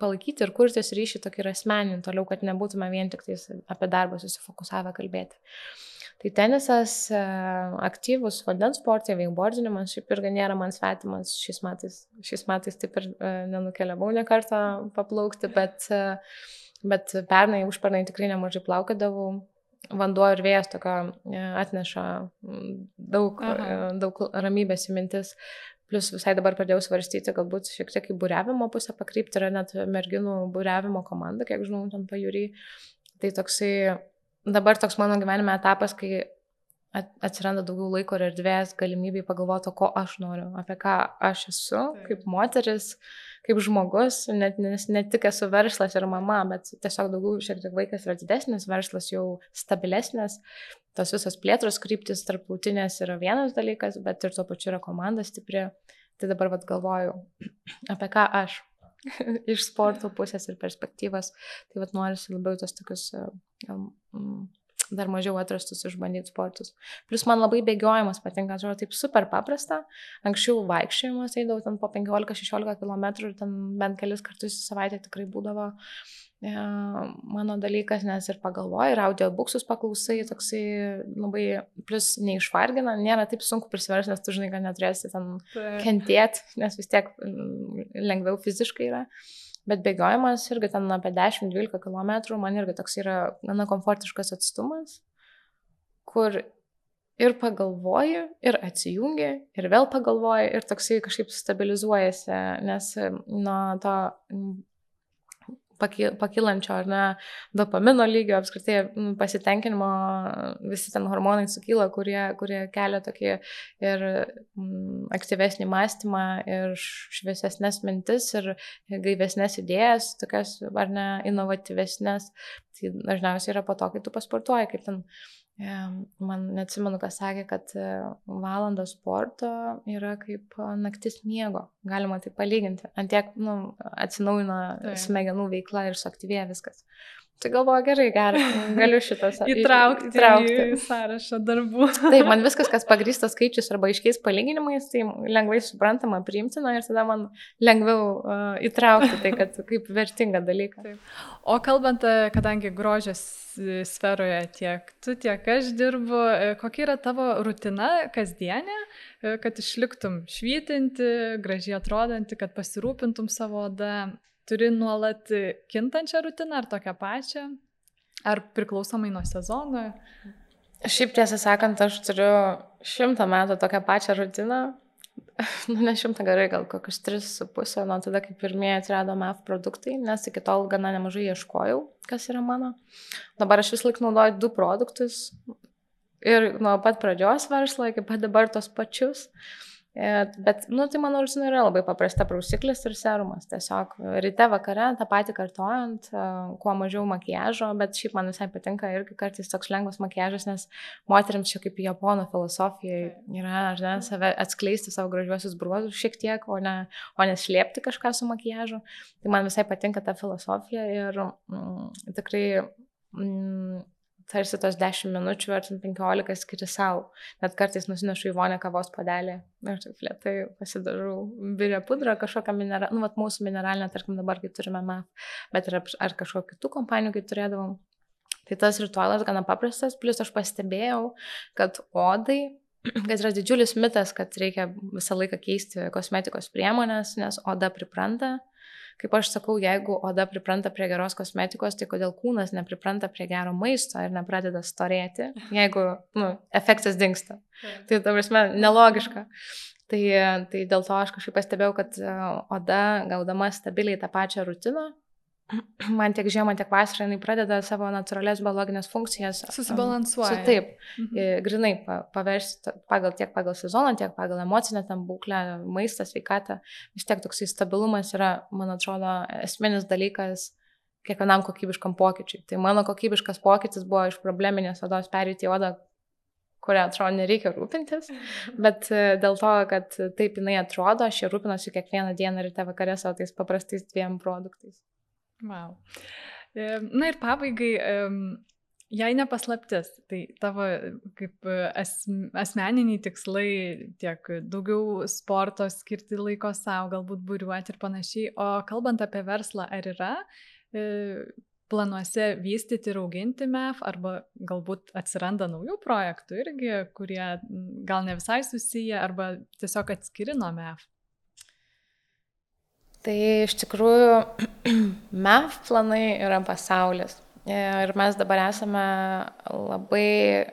palaikyti ir kurtis ryšį tokį asmeninį toliau, kad nebūtume vien tik apie darbą susifokusavę kalbėti. Tai tenisas, e, aktyvus vandens sportai, veikbordinimas šiaip irgi nėra man svetimas šiais metais. Šiais metais taip ir e, nenukeliavau ne kartą paplaukti, bet, e, bet pernai, užpernai tikrai nemažai plaukėdavau. vanduo ir vėjas tokio atneša daug, Aha. daug ramybės į mintis. Plus visai dabar pradėjau svarstyti, galbūt šiek tiek į būrevimo pusę pakrypti, yra net merginų būrevimo komanda, kiek žinau, ten pajūry. Tai toksai, dabar toks mano gyvenime etapas, kai atsiranda daugiau laiko ir erdvės galimybėj pagalvoti, ko aš noriu, apie ką aš esu, Taip. kaip moteris, kaip žmogus, net, nes ne tik esu verslas ir mama, bet tiesiog daugiau šiek tiek vaikas yra didesnis, verslas jau stabilesnis, tos visos plėtros kryptis tarptautinės yra vienas dalykas, bet ir tuo pačiu yra komanda stipri. Tai dabar vad galvoju, apie ką aš iš sporto pusės ir perspektyvos, tai vad norisi labiau tos tokius um, dar mažiau atrastus išbandyti sportus. Plus man labai bėgiojimas patinka, atrodo taip super paprasta. Anksčiau vaikščiojimas eidavau ten po 15-16 km ir ten bent kelis kartus į savaitę tikrai būdavo e, mano dalykas, nes ir pagalvoju, ir audiobuksus paklausai, toksai labai, plus neišvargina, nėra taip sunku prisiversti, nes tu žinai, kad neturėsi ten kentėti, nes vis tiek lengviau fiziškai yra. Bet bėgiojimas irgi ten apie 10-12 km, man irgi toks yra gana komfortiškas atstumas, kur ir pagalvoji, ir atsijungi, ir vėl pagalvoji, ir toksai kažkaip stabilizuojasi, nes nuo to pakylančio ar ne dopamino lygio, apskritai pasitenkinimo, visi ten hormonai sukyla, kurie, kurie kelia tokį ir aktyvesnį mąstymą, ir šviesesnės mintis, ir gaivesnės idėjas, tokias ar ne inovatyvesnės. Tai dažniausiai yra po to, kai tu pasportuoji, kaip ten Man neatsimenu, kas sakė, kad e, valanda sporto yra kaip e, naktis miego. Galima tai palyginti. Antiek nu, atsinaujina smegenų veikla ir suaktyvėja viskas. Tai galvoju, gerai, gerai, galiu šitas įtraukti, įtraukti. į sąrašą darbų. Taip, man viskas, kas pagrįstas skaičius arba aiškiais palyginimais, tai lengvai suprantama, priimtina ir tada man lengviau uh, įtraukti tai, kad kaip vertingą dalyką. Taip. O kalbant, e, kadangi grožės sferoje tiek tu, tiek aš dirbu, e, kokia yra tavo rutina kasdienė, kad išliktum švytinti, gražiai atrodanti, kad pasirūpintum savo odą turi nuolat kintančią rutiną ar tokią pačią, ar priklausomai nuo sezono? Šiaip tiesą sakant, aš turiu šimtą metų tokią pačią rutiną. Nu, ne šimtą gerai, gal kokius tris su pusę, nuo tada, kai pirmieji atsirado MAF produktai, nes iki tol gana nemažai ieškojau, kas yra mano. Dabar aš vis laik naudoju du produktus ir nuo pat pradžios verslo iki pat dabar tos pačius. Uh, bet, nu, tai mano rutina yra labai paprasta prausiklis ir serumas. Tiesiog ryte, vakare tą patį kartojant, e, kuo mažiau makiažo, bet šiaip man visai patinka irgi kartais toks lengvas makiažas, nes moteriams čia kaip japonų filosofija yra, ar ne, save atskleisti savo gražiuosius bruožus šiek tiek, o ne, o ne slėpti kažką su makiažu. Tai man visai patinka ta filosofija ir mm, tikrai mm, tarsi tos 10 minučių ar 15 skiri savo. Net kartais nusinešu į vonę kavos padelį ir taip lietai pasidarau birę pudrą, kažkokią mineralą, nu, vat mūsų mineralinę, tarkim dabar, kai turime MAF, bet ir ar kažkokių kitų kompanijų, kai turėdavom. Tai tas ritualas gana paprastas, plus aš pastebėjau, kad odai kad yra didžiulis mitas, kad reikia visą laiką keisti kosmetikos priemonės, nes oda pripranta kaip aš sakau, jeigu oda pripranta prie geros kosmetikos, tai kodėl kūnas nepripranta prie gero maisto ir nepradeda storėti, jeigu nu, efektas dinksta. Tai, ta prasme, nelogiška. Tai, tai dėl to aš kažkaip pastebėjau, kad e, oda, gaudama stabiliai tą pačią rutiną, man tiek žiemą, tiek vasarą jinai pradeda savo natūralias biologinės funkcijas. Susibalansuoja. Su, taip, mhm. grinai paversti pagal tiek pagal sezoną, tiek pagal emocinę tam būklę, maistą, sveikatą. Vis tiek toksai stabilumas yra, man atrodo, esminis dalykas kiekvienam kokybiškam pokyčiui. Tai mano kokybiškas pokytis buvo iš probleminės odos perėti į odą, kurią atrodo nereikia rūpintis, bet e, dėl to, kad taip jinai atrodo, aš ją rūpinuosi kiekvieną dieną ryte vakarė savo tais paprastais dviem produktais. Wow. Na ir pabaigai, jei nepaslaptis, tai tavo kaip as, asmeniniai tikslai tiek daugiau sporto skirti laiko savo, galbūt būriuoti ir panašiai, o kalbant apie verslą, ar yra e, planuose vystyti ir auginti MEF, arba galbūt atsiranda naujų projektų irgi, kurie gal ne visai susiję, arba tiesiog atskiri nuo MEF? Tai iš tikrųjų MEF planai yra pasaulis. ir mes dabar esame labai e,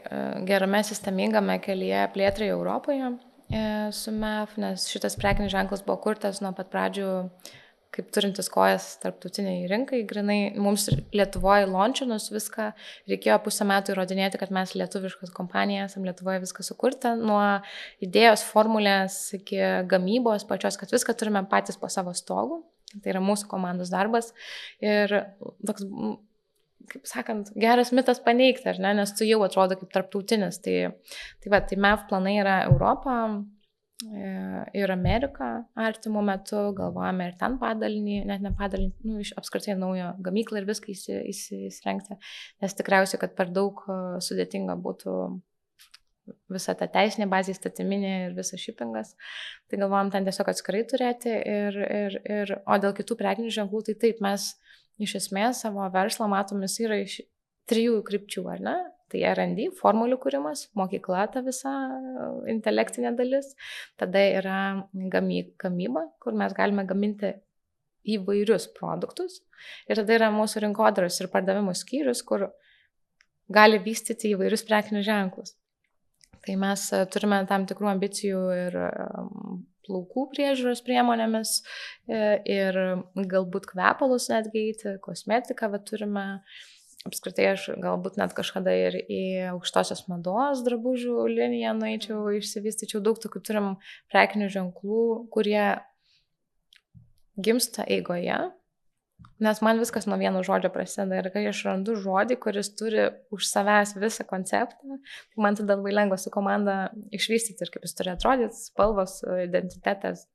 gerame sistemingame kelyje plėtrai Europoje e, su MEF, nes šitas prekinis ženklas buvo kurtas nuo pat pradžių kaip turintis kojas tarptautiniai rinkai, grinai mums Lietuvoje launčinus viską, reikėjo pusę metų įrodinėti, kad mes lietuviškas kompanija, esame Lietuvoje viską sukurta, nuo idėjos, formulės iki gamybos pačios, kad viską turime patys po savo stogų. Tai yra mūsų komandos darbas. Ir toks, kaip sakant, geras mitas paneigti, ar ne, nes tu jau atrodo kaip tarptautinis. Tai, tai va, tai MEF planai yra Europą, ir Ameriką artimų metų, galvojame ir ten padalinį, net ne padalinį, nu, iš apskritai naujo gamyklą ir viską įsirengti, nes tikriausiai, kad per daug e, sudėtinga būtų visa ta teisinė bazė, statyminė ir visas shippingas. Tai galvojam ten tiesiog atskirai turėti. Ir, ir, ir, o dėl kitų prekinių ženklų, tai taip, mes iš esmės savo verslą matom, jis yra iš trijų krypčių, ar ne? Tai RD, formulių kūrimas, mokykla ta visa intelektinė dalis. Tada yra gamy, gamyba, kur mes galime gaminti įvairius produktus. Ir tada yra mūsų rinkodaros ir pardavimų skyrius, kur gali vystyti įvairius prekinius ženklus. Tai mes e, turime tam tikrų ambicijų ir plaukų priežiūros priemonėmis e, ir galbūt kvepalus netgi įti, kosmetiką, bet turime apskritai aš galbūt net kažkada ir į aukštosios mados drabužių liniją nueičiau, išsivystyčiau. Daug tokių turim prekinių ženklų, kurie gimsta eigoje Nes man viskas nuo vieno žodžio prasideda. Ir kai aš randu žodį, kuris turi už savęs visą konceptą, tai man tada labai lengva su komanda išvystyti ir kaip jis turi atrodyti, spalvos, identitetas,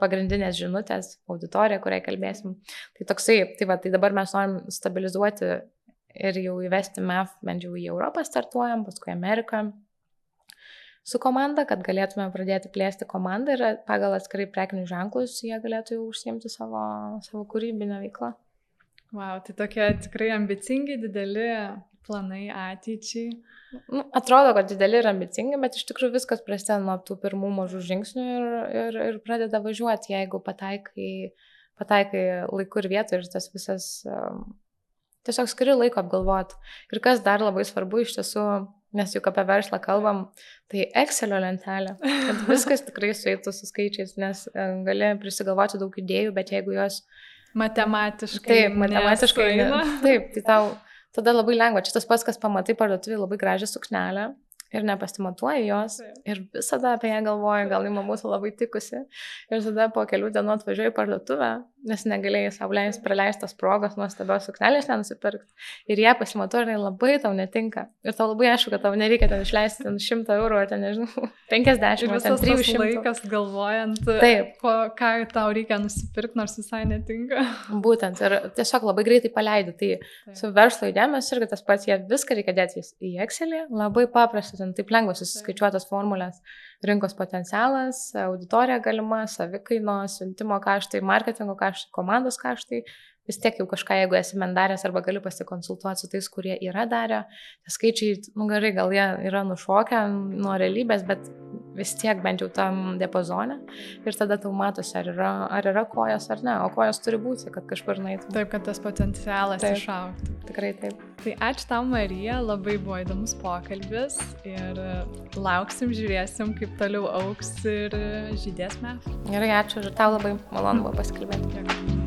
pagrindinės žinutės, auditorija, kuriai kalbėsim. Tai toksai, tai va, tai dabar mes norim stabilizuoti ir jau įvesti MEF, bent jau į Europą startuojam, paskui Ameriką su komanda, kad galėtume pradėti plėsti komandą ir pagal atskirai prekinius ženklus jie galėtų jau užsiimti savo, savo kūrybinę veiklą. Wow, tai tokie tikrai ambicingi, dideli planai ateičiai. Nu, atrodo, kad dideli ir ambicingi, bet iš tikrųjų viskas prasideda nuo tų pirmų mažų žingsnių ir, ir, ir pradeda važiuoti, jeigu pataikai, pataikai laiku ir vietoj ir tas visas um, tiesiog skiri laiko apgalvoti. Ir kas dar labai svarbu iš tiesų, nes juk apie verslą kalbam, tai Excelio lentelė, kad viskas tikrai sueitų su skaičiais, nes um, gali prisigalvoti daug idėjų, bet jeigu jos Matematiškai. Taip, matematiškai. Taip, tai tau tada labai lengva. Čia tas pats, kas pamatai parduotuvį labai gražią suknelę ir nepasimatuoji jos ir visada apie ją galvoji, gal įma mūsų labai tikusi. Ir tada po kelių dienų atvažiuoji į parduotuvę, nes negalėjai savo leisti praleistas progos nuostabios suknelės nenusipirkti. Ir ją pasimatuoji ir labai tau netinka. Ir tau labai aišku, kad tau nereikia ten išleisti 100 eurų ar ten, nežinau, 50 ir visas 300. laikas galvojant, Taip. Ko, ką tau reikia nusipirkti, nors visai netinka. Būtent. Ir tiesiog labai greitai paleidi. Tai Taip. su verslo įdėmės irgi tas pats, jie viską reikia dėti į Excelį, labai paprasta ten taip lengva susiskaičiuotas formulės rinkos potencialas, auditorija galima, savikainos, siuntimo kaštai, marketingo kaštai, komandos kaštai. Vis tiek jau kažką, jeigu esi mendarės arba gali pasikonsultuoti su tais, kurie yra darę, skaičiai, nu gerai, gal jie yra nušokę nuo realybės, bet vis tiek bent jau tam diapazone ir tada tau matosi, ar yra, ar yra kojos ar ne, o kojos turi būti, kad kažkur naitų. Taip, kad tas potencialas taip, išauktų. Tikrai taip. Tai ačiū tau, Marija, labai buvo įdomus pokalbis ir lauksim, žiūrėsim, kaip toliau auks ir žydės mes. Gerai, ačiū ir tau labai malonu buvo pasikalbėti. Dėkui.